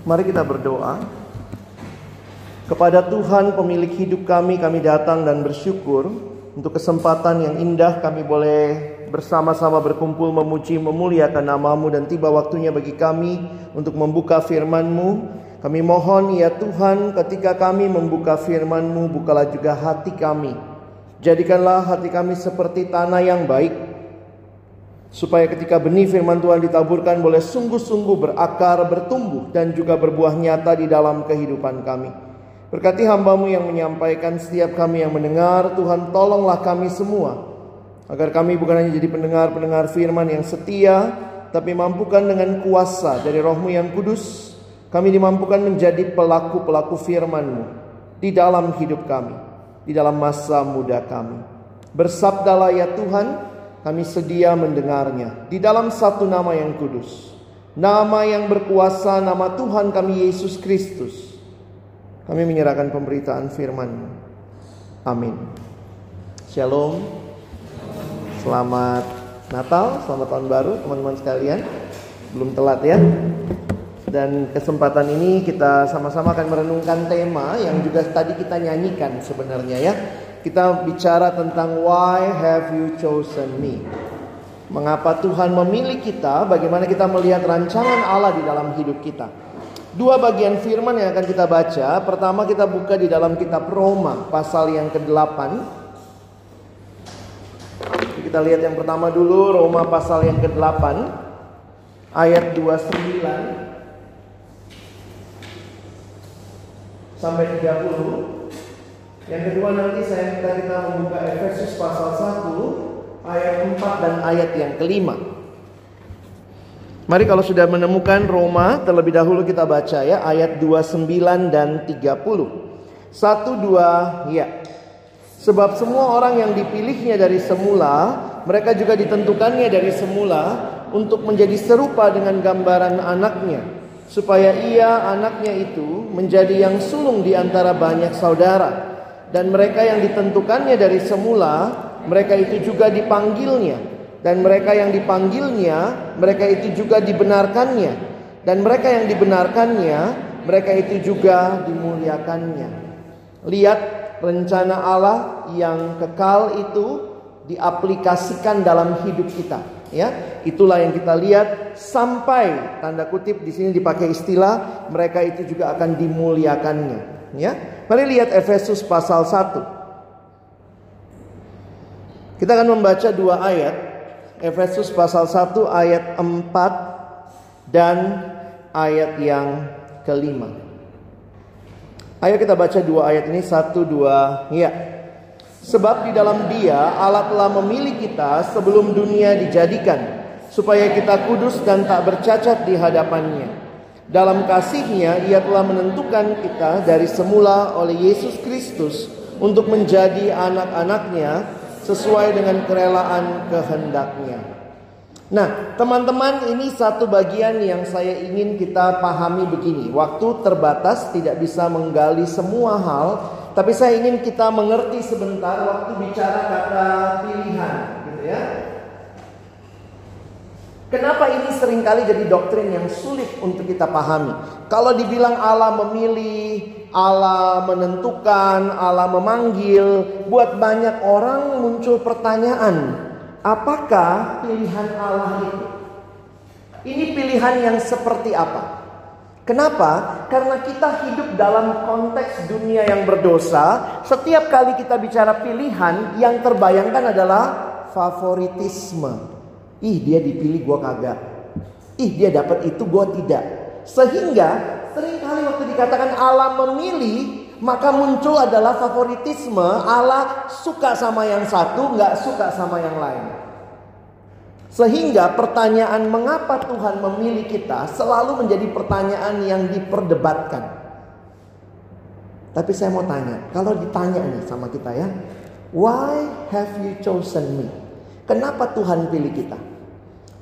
Mari kita berdoa. Kepada Tuhan pemilik hidup kami, kami datang dan bersyukur untuk kesempatan yang indah kami boleh bersama-sama berkumpul memuji memuliakan namamu dan tiba waktunya bagi kami untuk membuka firman-Mu. Kami mohon ya Tuhan ketika kami membuka firman-Mu bukalah juga hati kami. Jadikanlah hati kami seperti tanah yang baik supaya ketika benih firman Tuhan ditaburkan boleh sungguh-sungguh berakar, bertumbuh dan juga berbuah nyata di dalam kehidupan kami. Berkati hambamu yang menyampaikan setiap kami yang mendengar, Tuhan tolonglah kami semua. Agar kami bukan hanya jadi pendengar-pendengar firman yang setia, tapi mampukan dengan kuasa dari rohmu yang kudus, kami dimampukan menjadi pelaku-pelaku firmanmu di dalam hidup kami, di dalam masa muda kami. Bersabdalah ya Tuhan, kami sedia mendengarnya di dalam satu nama yang kudus. Nama yang berkuasa, nama Tuhan kami Yesus Kristus. Kami menyerahkan pemberitaan firman. Amin. Shalom. Selamat Natal, selamat tahun baru teman-teman sekalian. Belum telat ya. Dan kesempatan ini kita sama-sama akan merenungkan tema yang juga tadi kita nyanyikan sebenarnya ya kita bicara tentang why have you chosen me? Mengapa Tuhan memilih kita? Bagaimana kita melihat rancangan Allah di dalam hidup kita? Dua bagian firman yang akan kita baca. Pertama kita buka di dalam kitab Roma pasal yang ke-8. Kita lihat yang pertama dulu Roma pasal yang ke-8 ayat 29 sampai 30. Yang kedua nanti saya minta kita membuka Efesus pasal 1 ayat 4 dan ayat yang kelima. Mari kalau sudah menemukan Roma terlebih dahulu kita baca ya ayat 29 dan 30. Satu dua ya. Sebab semua orang yang dipilihnya dari semula, mereka juga ditentukannya dari semula untuk menjadi serupa dengan gambaran anaknya, supaya ia anaknya itu menjadi yang sulung di antara banyak saudara dan mereka yang ditentukannya dari semula mereka itu juga dipanggilnya. Dan mereka yang dipanggilnya mereka itu juga dibenarkannya. Dan mereka yang dibenarkannya mereka itu juga dimuliakannya. Lihat rencana Allah yang kekal itu diaplikasikan dalam hidup kita ya. Itulah yang kita lihat sampai tanda kutip di sini dipakai istilah mereka itu juga akan dimuliakannya ya Mari lihat Efesus pasal 1. Kita akan membaca dua ayat. Efesus pasal 1 ayat 4 dan ayat yang kelima. Ayo kita baca dua ayat ini satu dua ya. Sebab di dalam Dia Allah telah memilih kita sebelum dunia dijadikan supaya kita kudus dan tak bercacat di hadapannya. Dalam kasihnya ia telah menentukan kita dari semula oleh Yesus Kristus untuk menjadi anak-anaknya sesuai dengan kerelaan kehendaknya. Nah teman-teman ini satu bagian yang saya ingin kita pahami begini. Waktu terbatas tidak bisa menggali semua hal. Tapi saya ingin kita mengerti sebentar waktu bicara kata pilihan gitu ya. Kenapa ini sering kali jadi doktrin yang sulit untuk kita pahami? Kalau dibilang Allah memilih, Allah menentukan, Allah memanggil, buat banyak orang muncul pertanyaan, apakah pilihan Allah itu? Ini pilihan yang seperti apa? Kenapa? Karena kita hidup dalam konteks dunia yang berdosa. Setiap kali kita bicara pilihan, yang terbayangkan adalah favoritisme. Ih dia dipilih gue kagak. Ih dia dapat itu gue tidak. Sehingga sering kali waktu dikatakan Allah memilih maka muncul adalah favoritisme Allah suka sama yang satu nggak suka sama yang lain. Sehingga pertanyaan mengapa Tuhan memilih kita selalu menjadi pertanyaan yang diperdebatkan. Tapi saya mau tanya, kalau ditanya nih sama kita ya, why have you chosen me? Kenapa Tuhan pilih kita?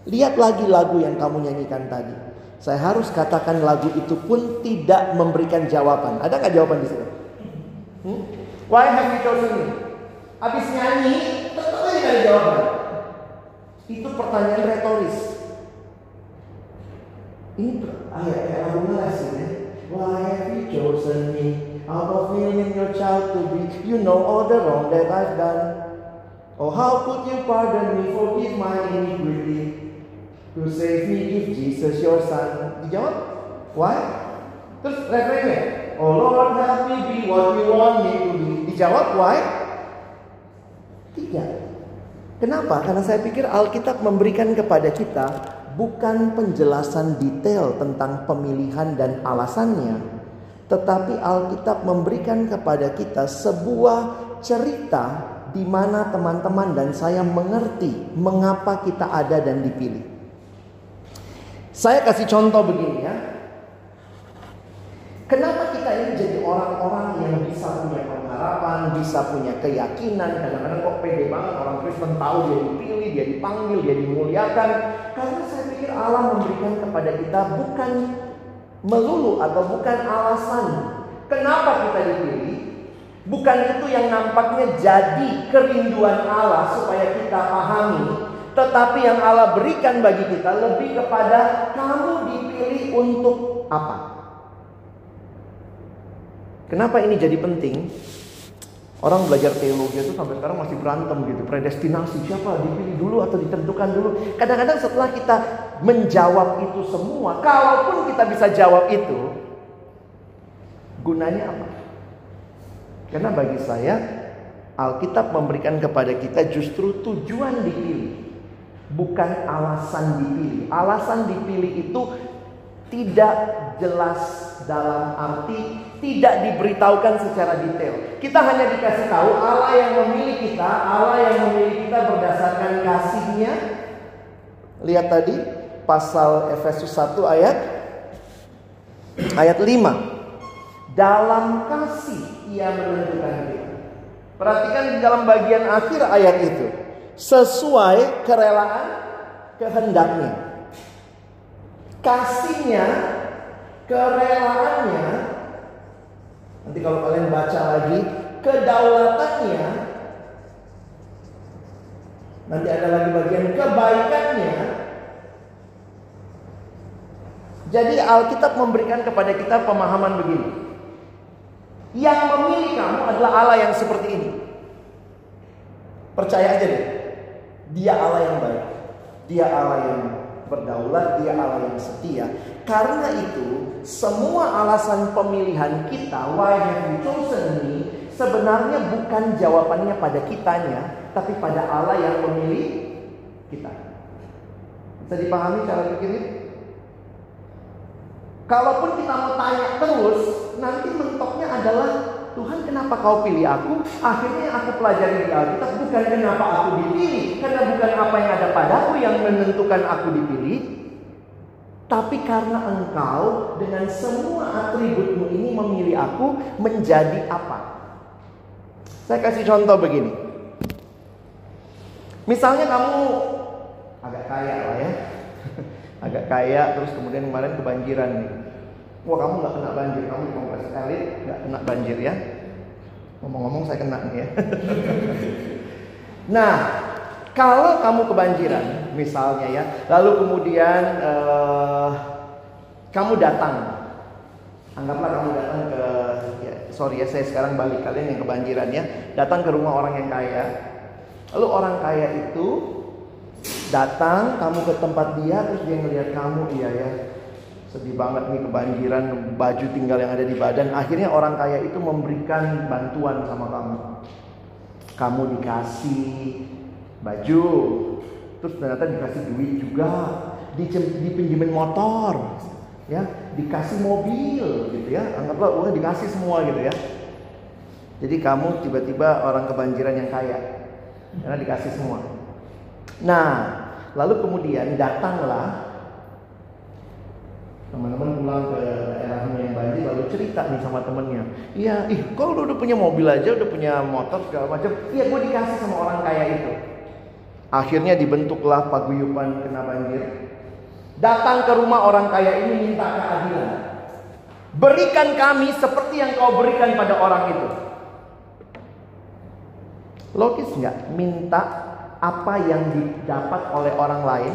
Lihat lagi lagu yang kamu nyanyikan tadi. Saya harus katakan lagu itu pun tidak memberikan jawaban. Ada nggak jawaban di sini? Hmm? Why have you chosen me? Habis nyanyi, tetap aja ada jawaban. Itu pertanyaan retoris. Ini ayat kayak lagu ngeles ini. Why have you chosen me out of million your child to be? You know all the wrong that I've done. Oh, how could you pardon me, forgive my iniquity? To save me, give Jesus your son. Dijawab? Why? Terus refrainnya, Oh Lord, help me be what you want me to be. Dijawab, why? Tidak. Kenapa? Karena saya pikir Alkitab memberikan kepada kita bukan penjelasan detail tentang pemilihan dan alasannya, tetapi Alkitab memberikan kepada kita sebuah cerita di mana teman-teman dan saya mengerti mengapa kita ada dan dipilih. Saya kasih contoh begini ya. Kenapa kita ini jadi orang-orang yang bisa punya pengharapan, bisa punya keyakinan? Kadang-kadang kok pede banget orang Kristen tahu dia dipilih, dia dipanggil, dia dimuliakan. Karena saya pikir Allah memberikan kepada kita bukan melulu atau bukan alasan kenapa kita dipilih. Bukan itu yang nampaknya jadi kerinduan Allah supaya kita pahami. Tetapi yang Allah berikan bagi kita lebih kepada kamu dipilih untuk apa? Kenapa ini jadi penting? Orang belajar teologi itu sampai sekarang masih berantem gitu. Predestinasi siapa dipilih dulu atau ditentukan dulu. Kadang-kadang setelah kita menjawab itu semua, kalaupun kita bisa jawab itu, gunanya apa? Karena bagi saya Alkitab memberikan kepada kita justru tujuan dipilih, bukan alasan dipilih. Alasan dipilih itu tidak jelas dalam arti tidak diberitahukan secara detail. Kita hanya dikasih tahu Allah yang memilih kita, Allah yang memilih kita berdasarkan kasihnya. Lihat tadi pasal Efesus 1 ayat ayat 5. Dalam kasih ia menentukan kita. Perhatikan di dalam bagian akhir ayat itu. Sesuai kerelaan kehendaknya. Kasihnya, kerelaannya Nanti kalau kalian baca lagi kedaulatannya Nanti ada lagi bagian kebaikannya. Jadi Alkitab memberikan kepada kita pemahaman begini. Yang memilih kamu adalah Allah yang seperti ini. Percaya aja deh Dia Allah yang baik Dia Allah yang berdaulat, dia Allah yang setia. Karena itu, semua alasan pemilihan kita, why have you chosen me, sebenarnya bukan jawabannya pada kitanya, tapi pada Allah yang memilih kita. Bisa dipahami cara pikirnya? Kalaupun kita mau tanya terus, nanti mentoknya adalah Tuhan kenapa kau pilih aku? Akhirnya aku pelajari di Alkitab bukan kenapa aku dipilih. Karena bukan apa yang ada padaku yang menentukan aku dipilih. Tapi karena engkau dengan semua atributmu ini memilih aku menjadi apa? Saya kasih contoh begini. Misalnya kamu agak kaya lah ya. agak kaya terus kemudian kemarin kebanjiran nih. Wah kamu nggak kena kongres elit nggak kena banjir ya. Ngomong-ngomong saya kena nih ya. nah, kalau kamu kebanjiran, misalnya ya, lalu kemudian uh, kamu datang, anggaplah kamu datang ke, ya, sorry ya saya sekarang balik kalian yang kebanjiran ya, datang ke rumah orang yang kaya, lalu orang kaya itu datang, kamu ke tempat dia, terus dia ngelihat kamu, iya ya, sedih banget nih kebanjiran baju tinggal yang ada di badan. Akhirnya orang kaya itu memberikan bantuan sama kamu. Kamu dikasih baju terus ternyata dikasih duit juga. Dipinjemin motor ya. Dikasih mobil gitu ya. Anggaplah udah dikasih semua gitu ya. Jadi kamu tiba-tiba orang kebanjiran yang kaya karena dikasih semua. Nah lalu kemudian datanglah pulang ke daerahnya yang banjir lalu cerita nih sama temennya. Iya ih kau udah, udah punya mobil aja udah punya motor segala macam? Iya gue dikasih sama orang kaya itu. Akhirnya dibentuklah paguyuban kena banjir. Datang ke rumah orang kaya ini minta keadilan. Berikan kami seperti yang kau berikan pada orang itu. Logis nggak? Minta apa yang didapat oleh orang lain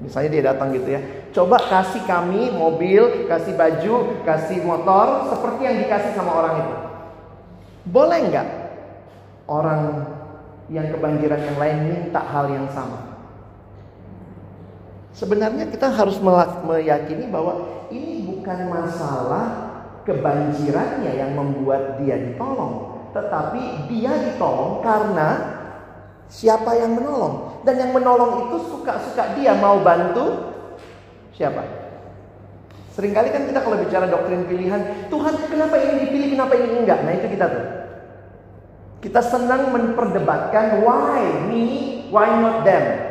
Misalnya dia datang gitu ya. Coba kasih kami mobil, kasih baju, kasih motor seperti yang dikasih sama orang itu. Boleh nggak orang yang kebanjiran yang lain minta hal yang sama? Sebenarnya kita harus meyakini bahwa ini bukan masalah kebanjirannya yang membuat dia ditolong, tetapi dia ditolong karena Siapa yang menolong? Dan yang menolong itu suka-suka dia mau bantu siapa? Seringkali kan kita kalau bicara doktrin pilihan, Tuhan kenapa ini dipilih, kenapa ini enggak? Nah itu kita tuh. Kita senang memperdebatkan why me, why not them.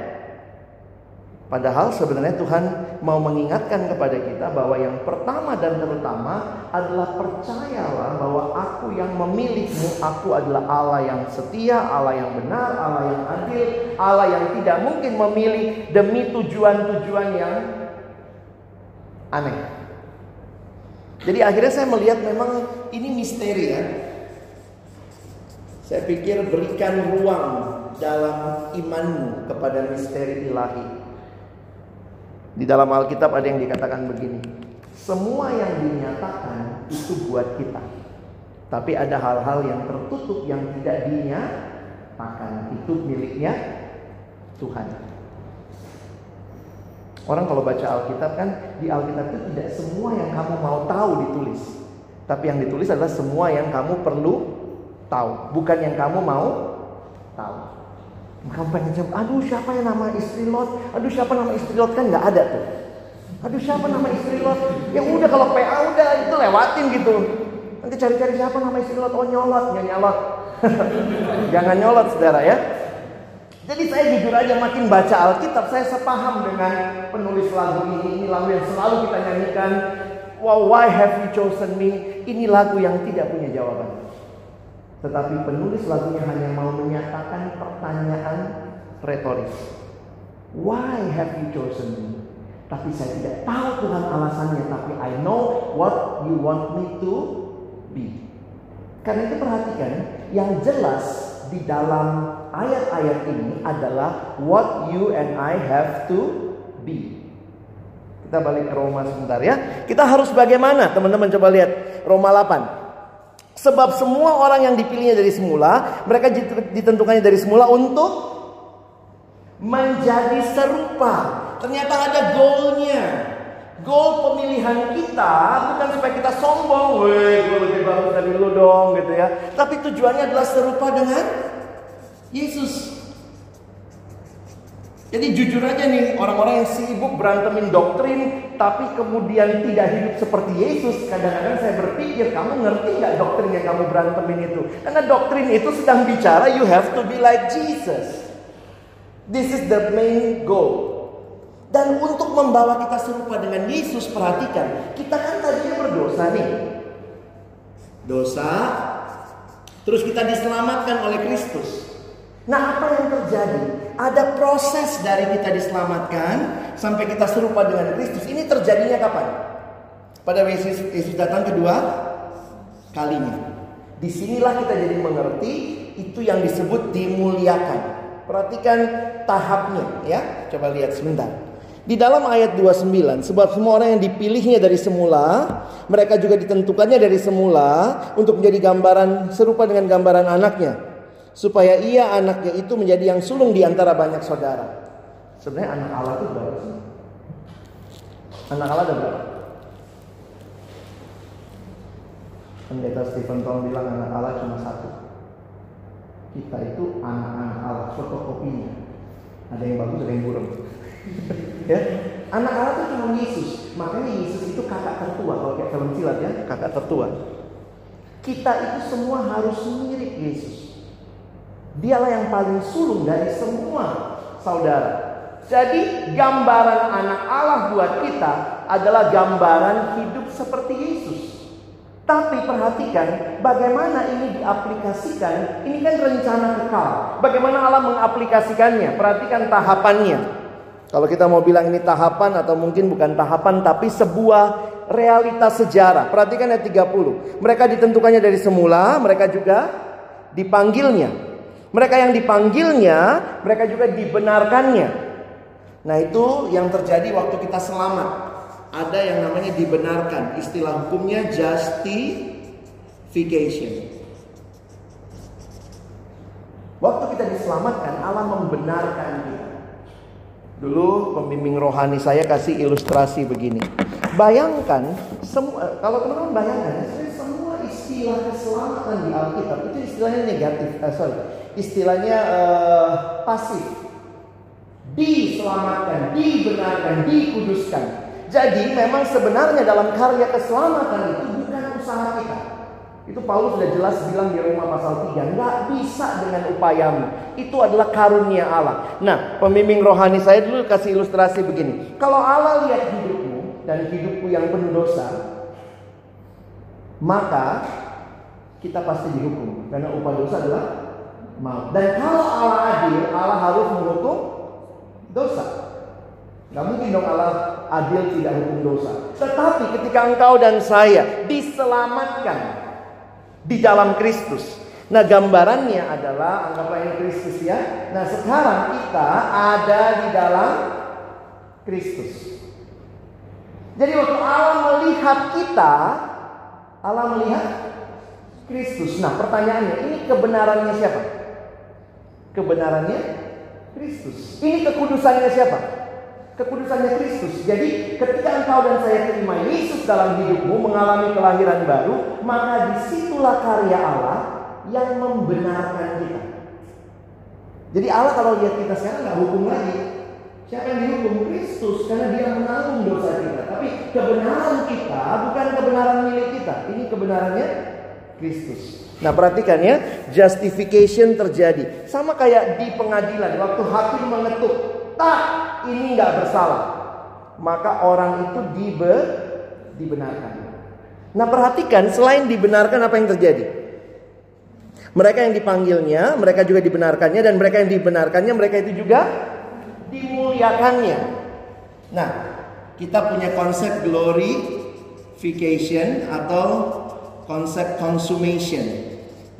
Padahal sebenarnya Tuhan mau mengingatkan kepada kita bahwa yang pertama dan terutama adalah percayalah bahwa aku yang memilihmu, aku adalah Allah yang setia, Allah yang benar, Allah yang adil, Allah yang tidak mungkin memilih demi tujuan-tujuan yang aneh. Jadi akhirnya saya melihat memang ini misteri ya. Saya pikir berikan ruang dalam imanmu kepada misteri ilahi. Di dalam Alkitab ada yang dikatakan begini. Semua yang dinyatakan itu buat kita. Tapi ada hal-hal yang tertutup yang tidak dinyatakan. Itu miliknya Tuhan. Orang kalau baca Alkitab kan di Alkitab itu tidak semua yang kamu mau tahu ditulis. Tapi yang ditulis adalah semua yang kamu perlu tahu, bukan yang kamu mau tahu. Kamu pengen jawab, aduh siapa yang nama istri Lot? Aduh siapa nama istri Lot? Kan nggak ada tuh. Aduh siapa nama istri Lot? Ya udah kalau PA udah itu lewatin gitu. Nanti cari-cari siapa nama istri Lot? Oh nyolot, ya nyolot. Jangan nyolot saudara ya. Jadi saya jujur aja makin baca Alkitab saya sepaham dengan penulis lagu ini. Ini lagu yang selalu kita nyanyikan. Wow, why have you chosen me? Ini lagu yang tidak punya jawaban. Tetapi penulis lagunya hanya mau menyatakan pertanyaan retoris. Why have you chosen me? Tapi saya tidak tahu Tuhan alasannya, tapi I know what you want me to be. Karena itu perhatikan, yang jelas di dalam ayat-ayat ini adalah what you and I have to be. Kita balik ke Roma sebentar ya. Kita harus bagaimana? Teman-teman coba lihat Roma 8. Sebab semua orang yang dipilihnya dari semula, mereka ditentukannya dari semula untuk menjadi serupa. Ternyata ada goalnya. Goal pemilihan kita bukan supaya kita sombong, weh gue lebih bagus dari lu dong gitu ya. Tapi tujuannya adalah serupa dengan Yesus. Jadi jujur aja nih orang-orang yang sibuk berantemin doktrin tapi kemudian tidak hidup seperti Yesus. Kadang-kadang saya berpikir kamu ngerti nggak doktrin yang kamu berantemin itu? Karena doktrin itu sedang bicara you have to be like Jesus. This is the main goal. Dan untuk membawa kita serupa dengan Yesus, perhatikan, kita kan tadinya berdosa nih. Dosa, terus kita diselamatkan oleh Kristus. Nah, apa yang terjadi? Ada proses dari kita diselamatkan sampai kita serupa dengan Kristus. Ini terjadinya kapan? Pada Yesus, Yesus datang kedua kalinya. Di sinilah kita jadi mengerti itu yang disebut dimuliakan. Perhatikan tahapnya ya. Coba lihat sebentar. Di dalam ayat 29, sebab semua orang yang dipilihnya dari semula, mereka juga ditentukannya dari semula untuk menjadi gambaran serupa dengan gambaran anaknya supaya ia anaknya itu menjadi yang sulung di antara banyak saudara. Sebenarnya anak Allah itu berapa? Anak Allah ada berapa? Pendeta Stephen Tong bilang anak Allah cuma satu. Kita itu anak-anak Allah, fotokopinya. Ada yang bagus, ada yang buruk. ya, anak Allah itu cuma Yesus. Makanya Yesus itu kakak tertua. Kalau kayak film silat ya, kakak tertua. Kita itu semua harus mirip Yesus. Dialah yang paling sulung dari semua saudara. Jadi gambaran anak Allah buat kita adalah gambaran hidup seperti Yesus. Tapi perhatikan bagaimana ini diaplikasikan. Ini kan rencana kekal. Bagaimana Allah mengaplikasikannya? Perhatikan tahapannya. Kalau kita mau bilang ini tahapan atau mungkin bukan tahapan tapi sebuah realitas sejarah. Perhatikan ayat 30. Mereka ditentukannya dari semula, mereka juga dipanggilnya mereka yang dipanggilnya, mereka juga dibenarkannya. Nah, itu yang terjadi waktu kita selamat. Ada yang namanya dibenarkan. Istilah hukumnya justification. Waktu kita diselamatkan, Allah membenarkan kita. Dulu pembimbing rohani saya kasih ilustrasi begini. Bayangkan semua kalau teman-teman bayangkan semua istilah keselamatan di Alkitab itu istilahnya negatif, eh, sorry, istilahnya uh, pasif. Diselamatkan, dibenarkan, dikuduskan. Jadi memang sebenarnya dalam karya keselamatan itu bukan usaha kita. Itu Paulus sudah jelas bilang di Roma pasal 3. Nggak bisa dengan upayamu. Itu adalah karunia Allah. Nah, pembimbing rohani saya dulu kasih ilustrasi begini. Kalau Allah lihat hidupmu dan hidupku yang penuh dosa, maka kita pasti dihukum. Karena upah dosa adalah maut. Dan kalau Allah adil, Allah harus menghukum dosa. Gak mungkin dong Allah adil tidak hukum dosa. Tetapi ketika engkau dan saya diselamatkan di dalam Kristus. Nah gambarannya adalah anggaplah ini Kristus ya. Nah sekarang kita ada di dalam Kristus. Jadi waktu Allah melihat kita, Allah melihat Kristus. Nah pertanyaannya, ini kebenarannya siapa? Kebenarannya Kristus. Ini kekudusannya siapa? kekudusannya Kristus. Jadi ketika engkau dan saya terima Yesus dalam hidupmu mengalami kelahiran baru, maka di situlah karya Allah yang membenarkan kita. Jadi Allah kalau lihat kita sekarang nggak hukum lagi. Siapa yang dihukum? Kristus karena dia menanggung dosa kita. Tapi kebenaran kita bukan kebenaran milik kita. Ini kebenarannya Kristus. Nah perhatikan ya, justification terjadi. Sama kayak di pengadilan, waktu hakim mengetuk, tak ini nggak bersalah, maka orang itu dibe, dibenarkan. Nah perhatikan selain dibenarkan apa yang terjadi? Mereka yang dipanggilnya, mereka juga dibenarkannya dan mereka yang dibenarkannya, mereka itu juga dimuliakannya. Nah, kita punya konsep glorification atau konsep consummation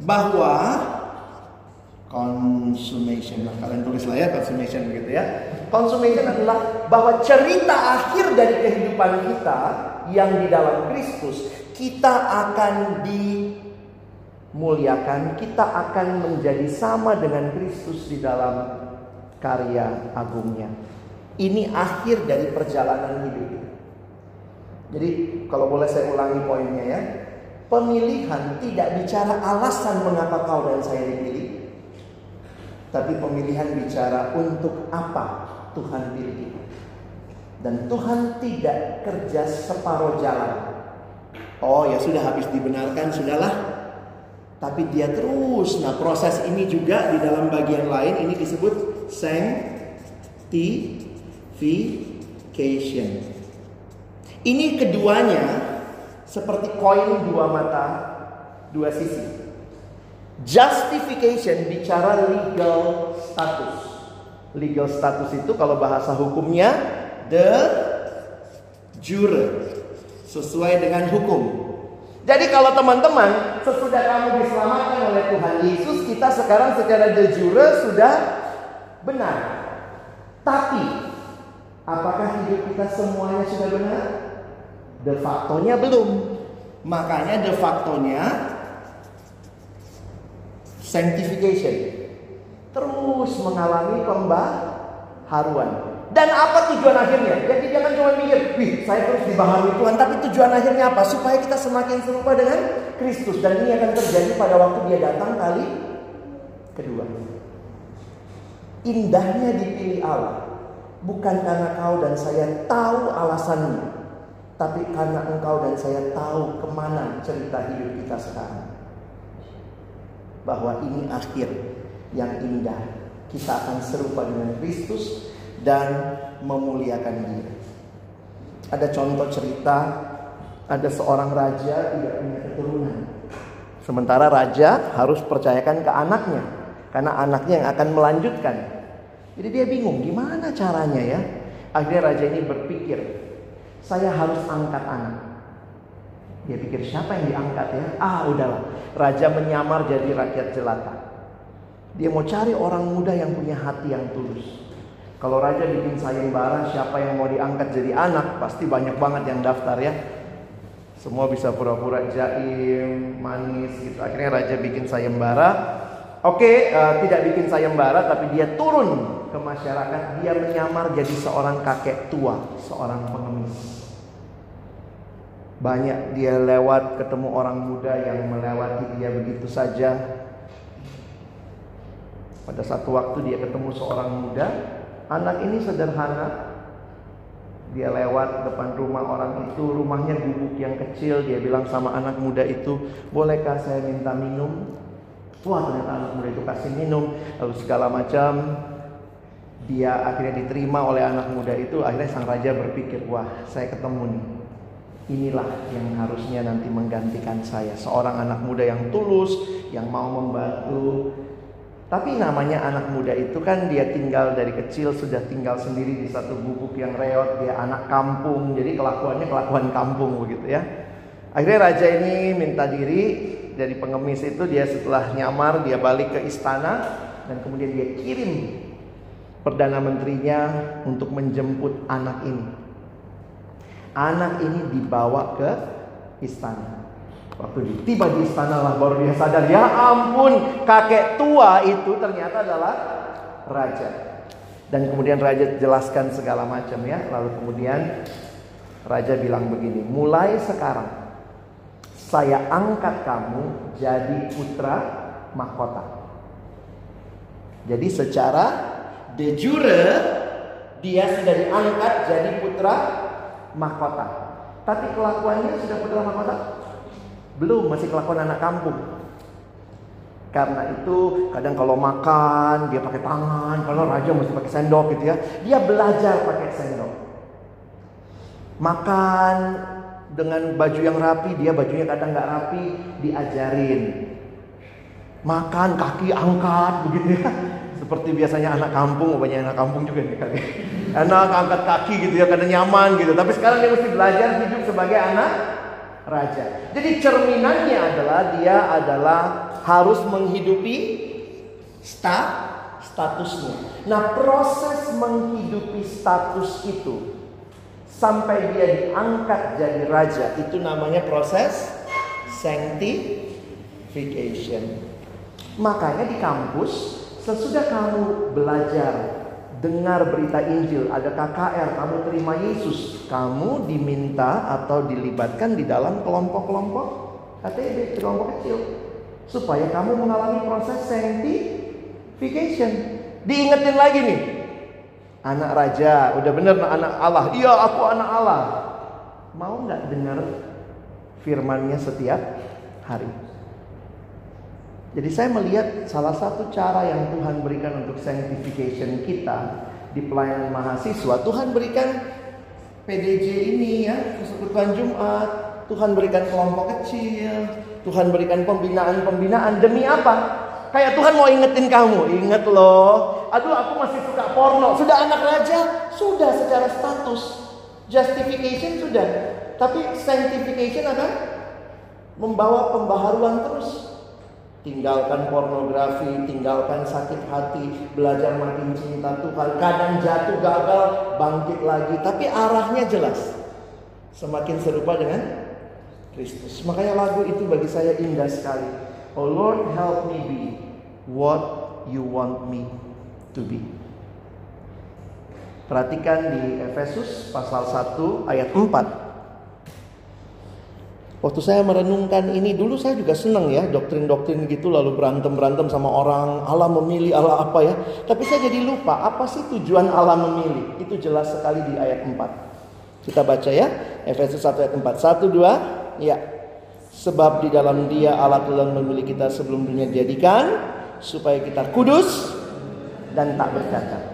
bahwa consummation lah. Kalian tulis lah ya consummation begitu ya. Consummation adalah bahwa cerita akhir dari kehidupan kita yang di dalam Kristus kita akan dimuliakan kita akan menjadi sama dengan Kristus di dalam karya agungnya. Ini akhir dari perjalanan hidup. Jadi kalau boleh saya ulangi poinnya ya pemilihan tidak bicara alasan mengapa kau dan saya dipilih tapi pemilihan bicara untuk apa Tuhan pilih kita. Dan Tuhan tidak kerja separuh jalan. Oh ya sudah habis dibenarkan sudahlah. Tapi dia terus. Nah proses ini juga di dalam bagian lain ini disebut sanctification. Ini keduanya seperti koin dua mata, dua sisi. Justification bicara legal status. Legal status itu kalau bahasa hukumnya the jure sesuai dengan hukum. Jadi kalau teman-teman sesudah kamu diselamatkan oleh Tuhan Yesus, kita sekarang secara de jure sudah benar. Tapi apakah hidup kita semuanya sudah benar? De factonya belum. Makanya de factonya sanctification. Terus mengalami pembaharuan. Dan apa tujuan akhirnya? Jadi jangan cuma mikir, wih saya terus dibaharui Tuhan. Tapi tujuan akhirnya apa? Supaya kita semakin serupa dengan Kristus. Dan ini akan terjadi pada waktu dia datang kali kedua. Indahnya dipilih Allah. Bukan karena kau dan saya tahu alasannya. Tapi karena engkau dan saya tahu ke mana cerita hidup kita sekarang bahwa ini akhir yang indah. Kita akan serupa dengan Kristus dan memuliakan Dia. Ada contoh cerita ada seorang raja tidak punya keturunan. Sementara raja harus percayakan ke anaknya karena anaknya yang akan melanjutkan. Jadi dia bingung gimana caranya ya. Akhirnya raja ini berpikir, saya harus angkat anak. Dia pikir siapa yang diangkat ya? Ah udahlah. Raja menyamar jadi rakyat jelata. Dia mau cari orang muda yang punya hati yang tulus. Kalau raja bikin sayembara siapa yang mau diangkat jadi anak, pasti banyak banget yang daftar ya. Semua bisa pura-pura jaim, manis gitu. Akhirnya raja bikin sayembara. Oke, uh, tidak bikin sayembara tapi dia turun ke masyarakat, dia menyamar jadi seorang kakek tua, seorang pengemis. Banyak dia lewat ketemu orang muda yang melewati dia begitu saja. Pada satu waktu dia ketemu seorang muda, Anak ini sederhana. Dia lewat depan rumah orang itu, rumahnya gubuk yang kecil. Dia bilang sama anak muda itu, "Bolehkah saya minta minum?" Wah, ternyata anak muda itu kasih minum, lalu segala macam. Dia akhirnya diterima oleh anak muda itu. Akhirnya sang raja berpikir, "Wah, saya ketemu nih. Inilah yang harusnya nanti menggantikan saya, seorang anak muda yang tulus, yang mau membantu, tapi namanya anak muda itu kan dia tinggal dari kecil sudah tinggal sendiri di satu gubuk yang reot, dia anak kampung, jadi kelakuannya kelakuan kampung begitu ya. Akhirnya raja ini minta diri dari pengemis itu dia setelah nyamar dia balik ke istana dan kemudian dia kirim perdana menterinya untuk menjemput anak ini. Anak ini dibawa ke istana. Waktu tiba di istana lah baru dia sadar, ya ampun, kakek tua itu ternyata adalah raja. Dan kemudian raja jelaskan segala macam ya. Lalu kemudian raja bilang begini, mulai sekarang saya angkat kamu jadi putra mahkota. Jadi secara de jure dia sudah diangkat jadi putra mahkota. Tapi kelakuannya sudah putra mahkota? Belum, masih kelakuan anak kampung. Karena itu kadang kalau makan dia pakai tangan, kalau raja mesti pakai sendok gitu ya. Dia belajar pakai sendok. Makan dengan baju yang rapi, dia bajunya kadang nggak rapi, diajarin. Makan kaki angkat begitu ya. Seperti biasanya anak kampung, banyak anak kampung juga nih kali. Anak angkat kaki gitu ya, kadang nyaman gitu. Tapi sekarang dia mesti belajar hidup sebagai anak raja. Jadi cerminannya adalah dia adalah harus menghidupi sta statusnya. Nah, proses menghidupi status itu sampai dia diangkat jadi raja itu namanya proses sanctification. Makanya di kampus sesudah kamu belajar dengar berita Injil, ada KKR, kamu terima Yesus, kamu diminta atau dilibatkan di dalam kelompok-kelompok KTB, kelompok kecil, supaya kamu mengalami proses sanctification. Diingetin lagi nih, anak raja, udah bener anak Allah, iya aku anak Allah. Mau nggak dengar firmannya setiap hari? Jadi saya melihat salah satu cara yang Tuhan berikan untuk sanctification kita di pelayanan mahasiswa, Tuhan berikan PDJ ini ya, persekutuan Jumat, Tuhan berikan kelompok kecil, Tuhan berikan pembinaan-pembinaan demi apa? Kayak Tuhan mau ingetin kamu, inget loh. Aduh aku masih suka porno. Sudah anak raja? Sudah secara status. Justification sudah. Tapi sanctification akan membawa pembaharuan terus. Tinggalkan pornografi, tinggalkan sakit hati, belajar makin cinta Tuhan. Kadang jatuh gagal, bangkit lagi, tapi arahnya jelas. Semakin serupa dengan Kristus. Makanya lagu itu bagi saya indah sekali. Oh Lord, help me be what you want me to be. Perhatikan di Efesus pasal 1 ayat 4. Waktu saya merenungkan ini dulu saya juga senang ya doktrin-doktrin gitu lalu berantem-berantem sama orang Allah memilih Allah apa ya. Tapi saya jadi lupa apa sih tujuan Allah memilih. Itu jelas sekali di ayat 4. Kita baca ya Efesus 1 ayat 4. 1 2 ya. Sebab di dalam Dia Allah telah memilih kita sebelum dunia dijadikan supaya kita kudus dan tak bercacat.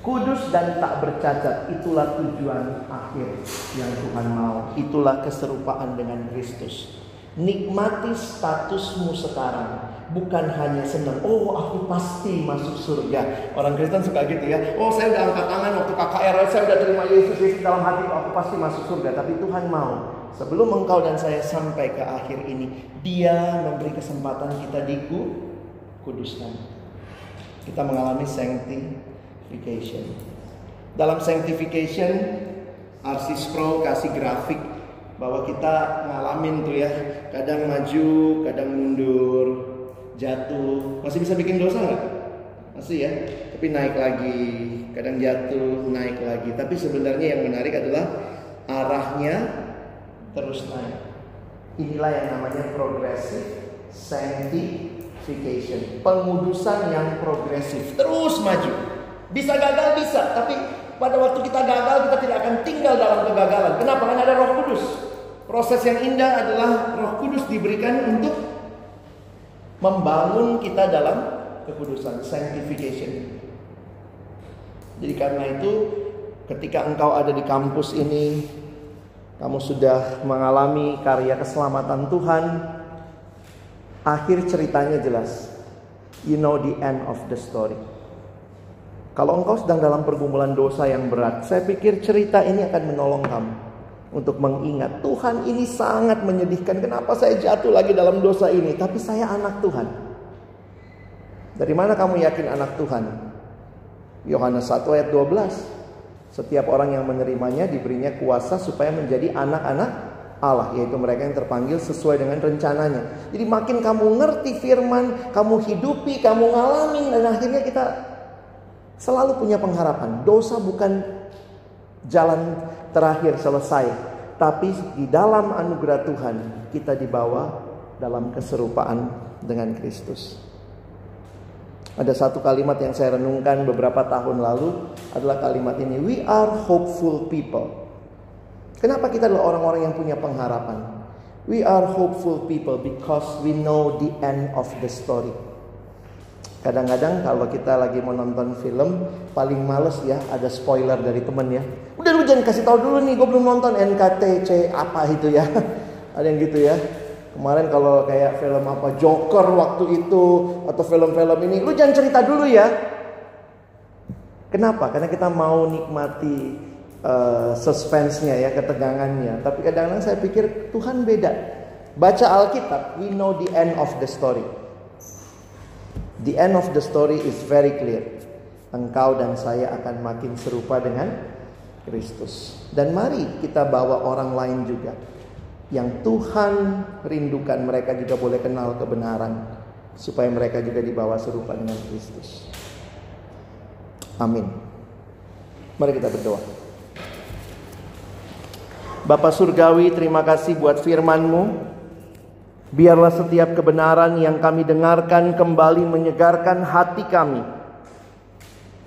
Kudus dan tak bercacat itulah tujuan akhir yang Tuhan mau. Itulah keserupaan dengan Kristus. Nikmati statusmu sekarang. Bukan hanya senang, oh aku pasti masuk surga. Orang Kristen suka gitu ya. Oh saya udah angkat tangan waktu KKR, saya udah terima Yesus, Yesus dalam hati, aku pasti masuk surga. Tapi Tuhan mau. Sebelum engkau dan saya sampai ke akhir ini, dia memberi kesempatan kita dikuduskan. Kita mengalami sanctification sanctification. Dalam sanctification, RC Sproul kasih grafik bahwa kita ngalamin tuh ya, kadang maju, kadang mundur, jatuh. Masih bisa bikin dosa nggak? Masih ya, tapi naik lagi, kadang jatuh, naik lagi. Tapi sebenarnya yang menarik adalah arahnya terus naik. Inilah yang namanya progressive sanctification, pengudusan yang progresif, terus maju. Bisa gagal bisa, tapi pada waktu kita gagal kita tidak akan tinggal dalam kegagalan. Kenapa? Karena ada Roh Kudus. Proses yang indah adalah Roh Kudus diberikan untuk membangun kita dalam kekudusan, sanctification. Jadi karena itu ketika engkau ada di kampus ini, kamu sudah mengalami karya keselamatan Tuhan, akhir ceritanya jelas. You know the end of the story. Kalau engkau sedang dalam pergumulan dosa yang berat, saya pikir cerita ini akan menolong kamu untuk mengingat Tuhan ini sangat menyedihkan. Kenapa saya jatuh lagi dalam dosa ini? Tapi saya anak Tuhan. Dari mana kamu yakin anak Tuhan? Yohanes 1 ayat 12. Setiap orang yang menerimanya diberinya kuasa supaya menjadi anak-anak Allah, yaitu mereka yang terpanggil sesuai dengan rencananya. Jadi makin kamu ngerti firman, kamu hidupi, kamu ngalamin dan akhirnya kita Selalu punya pengharapan. Dosa bukan jalan terakhir selesai. Tapi di dalam anugerah Tuhan kita dibawa dalam keserupaan dengan Kristus. Ada satu kalimat yang saya renungkan beberapa tahun lalu adalah kalimat ini. We are hopeful people. Kenapa kita adalah orang-orang yang punya pengharapan? We are hopeful people because we know the end of the story. Kadang-kadang kalau kita lagi mau nonton film paling males ya ada spoiler dari temen ya. Udah lu jangan kasih tahu dulu nih, gue belum nonton NKTC apa itu ya. ada yang gitu ya. Kemarin kalau kayak film apa Joker waktu itu atau film-film ini, lu jangan cerita dulu ya. Kenapa? Karena kita mau nikmati uh, suspense-nya ya, ketegangannya. Tapi kadang-kadang saya pikir Tuhan beda. Baca Alkitab, we know the end of the story. The end of the story is very clear. Engkau dan saya akan makin serupa dengan Kristus. Dan mari kita bawa orang lain juga. Yang Tuhan rindukan mereka juga boleh kenal kebenaran. Supaya mereka juga dibawa serupa dengan Kristus. Amin. Mari kita berdoa. Bapak Surgawi terima kasih buat firmanmu. Biarlah setiap kebenaran yang kami dengarkan kembali menyegarkan hati kami.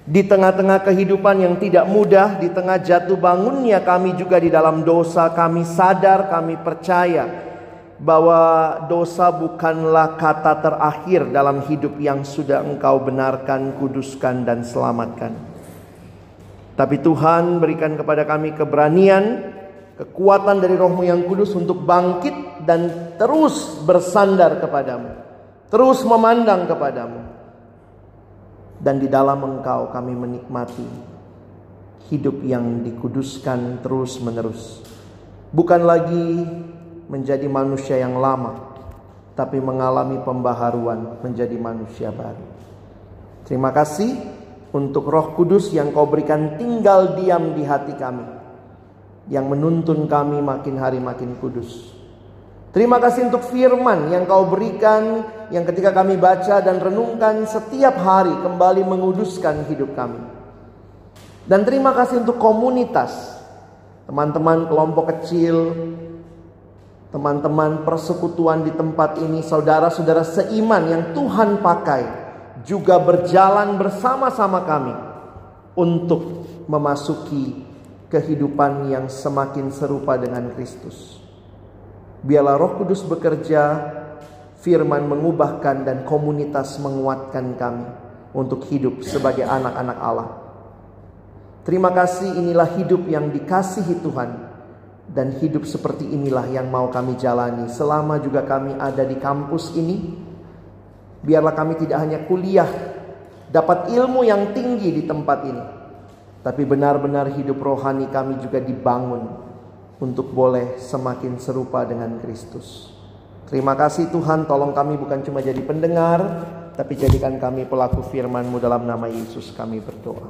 Di tengah-tengah kehidupan yang tidak mudah, di tengah jatuh bangunnya kami juga di dalam dosa, kami sadar, kami percaya bahwa dosa bukanlah kata terakhir dalam hidup yang sudah Engkau benarkan, kuduskan, dan selamatkan. Tapi Tuhan berikan kepada kami keberanian, kekuatan dari rohmu yang kudus untuk bangkit dan terus bersandar kepadamu. Terus memandang kepadamu. Dan di dalam engkau kami menikmati hidup yang dikuduskan terus menerus. Bukan lagi menjadi manusia yang lama. Tapi mengalami pembaharuan menjadi manusia baru. Terima kasih untuk roh kudus yang kau berikan tinggal diam di hati kami yang menuntun kami makin hari makin kudus. Terima kasih untuk firman yang kau berikan yang ketika kami baca dan renungkan setiap hari kembali menguduskan hidup kami. Dan terima kasih untuk komunitas, teman-teman kelompok kecil, teman-teman persekutuan di tempat ini, saudara-saudara seiman yang Tuhan pakai juga berjalan bersama-sama kami untuk memasuki kehidupan yang semakin serupa dengan Kristus. Biarlah Roh Kudus bekerja, firman mengubahkan dan komunitas menguatkan kami untuk hidup sebagai anak-anak Allah. Terima kasih inilah hidup yang dikasihi Tuhan dan hidup seperti inilah yang mau kami jalani selama juga kami ada di kampus ini. Biarlah kami tidak hanya kuliah, dapat ilmu yang tinggi di tempat ini, tapi benar-benar hidup rohani kami juga dibangun untuk boleh semakin serupa dengan Kristus. Terima kasih Tuhan, tolong kami bukan cuma jadi pendengar, tapi jadikan kami pelaku firman-Mu dalam nama Yesus kami berdoa.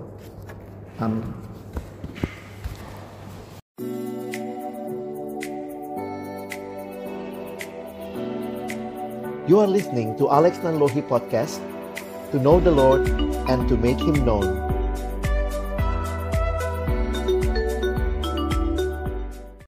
Amin. You are listening to Alex Nanlohi Podcast To know the Lord and to make Him known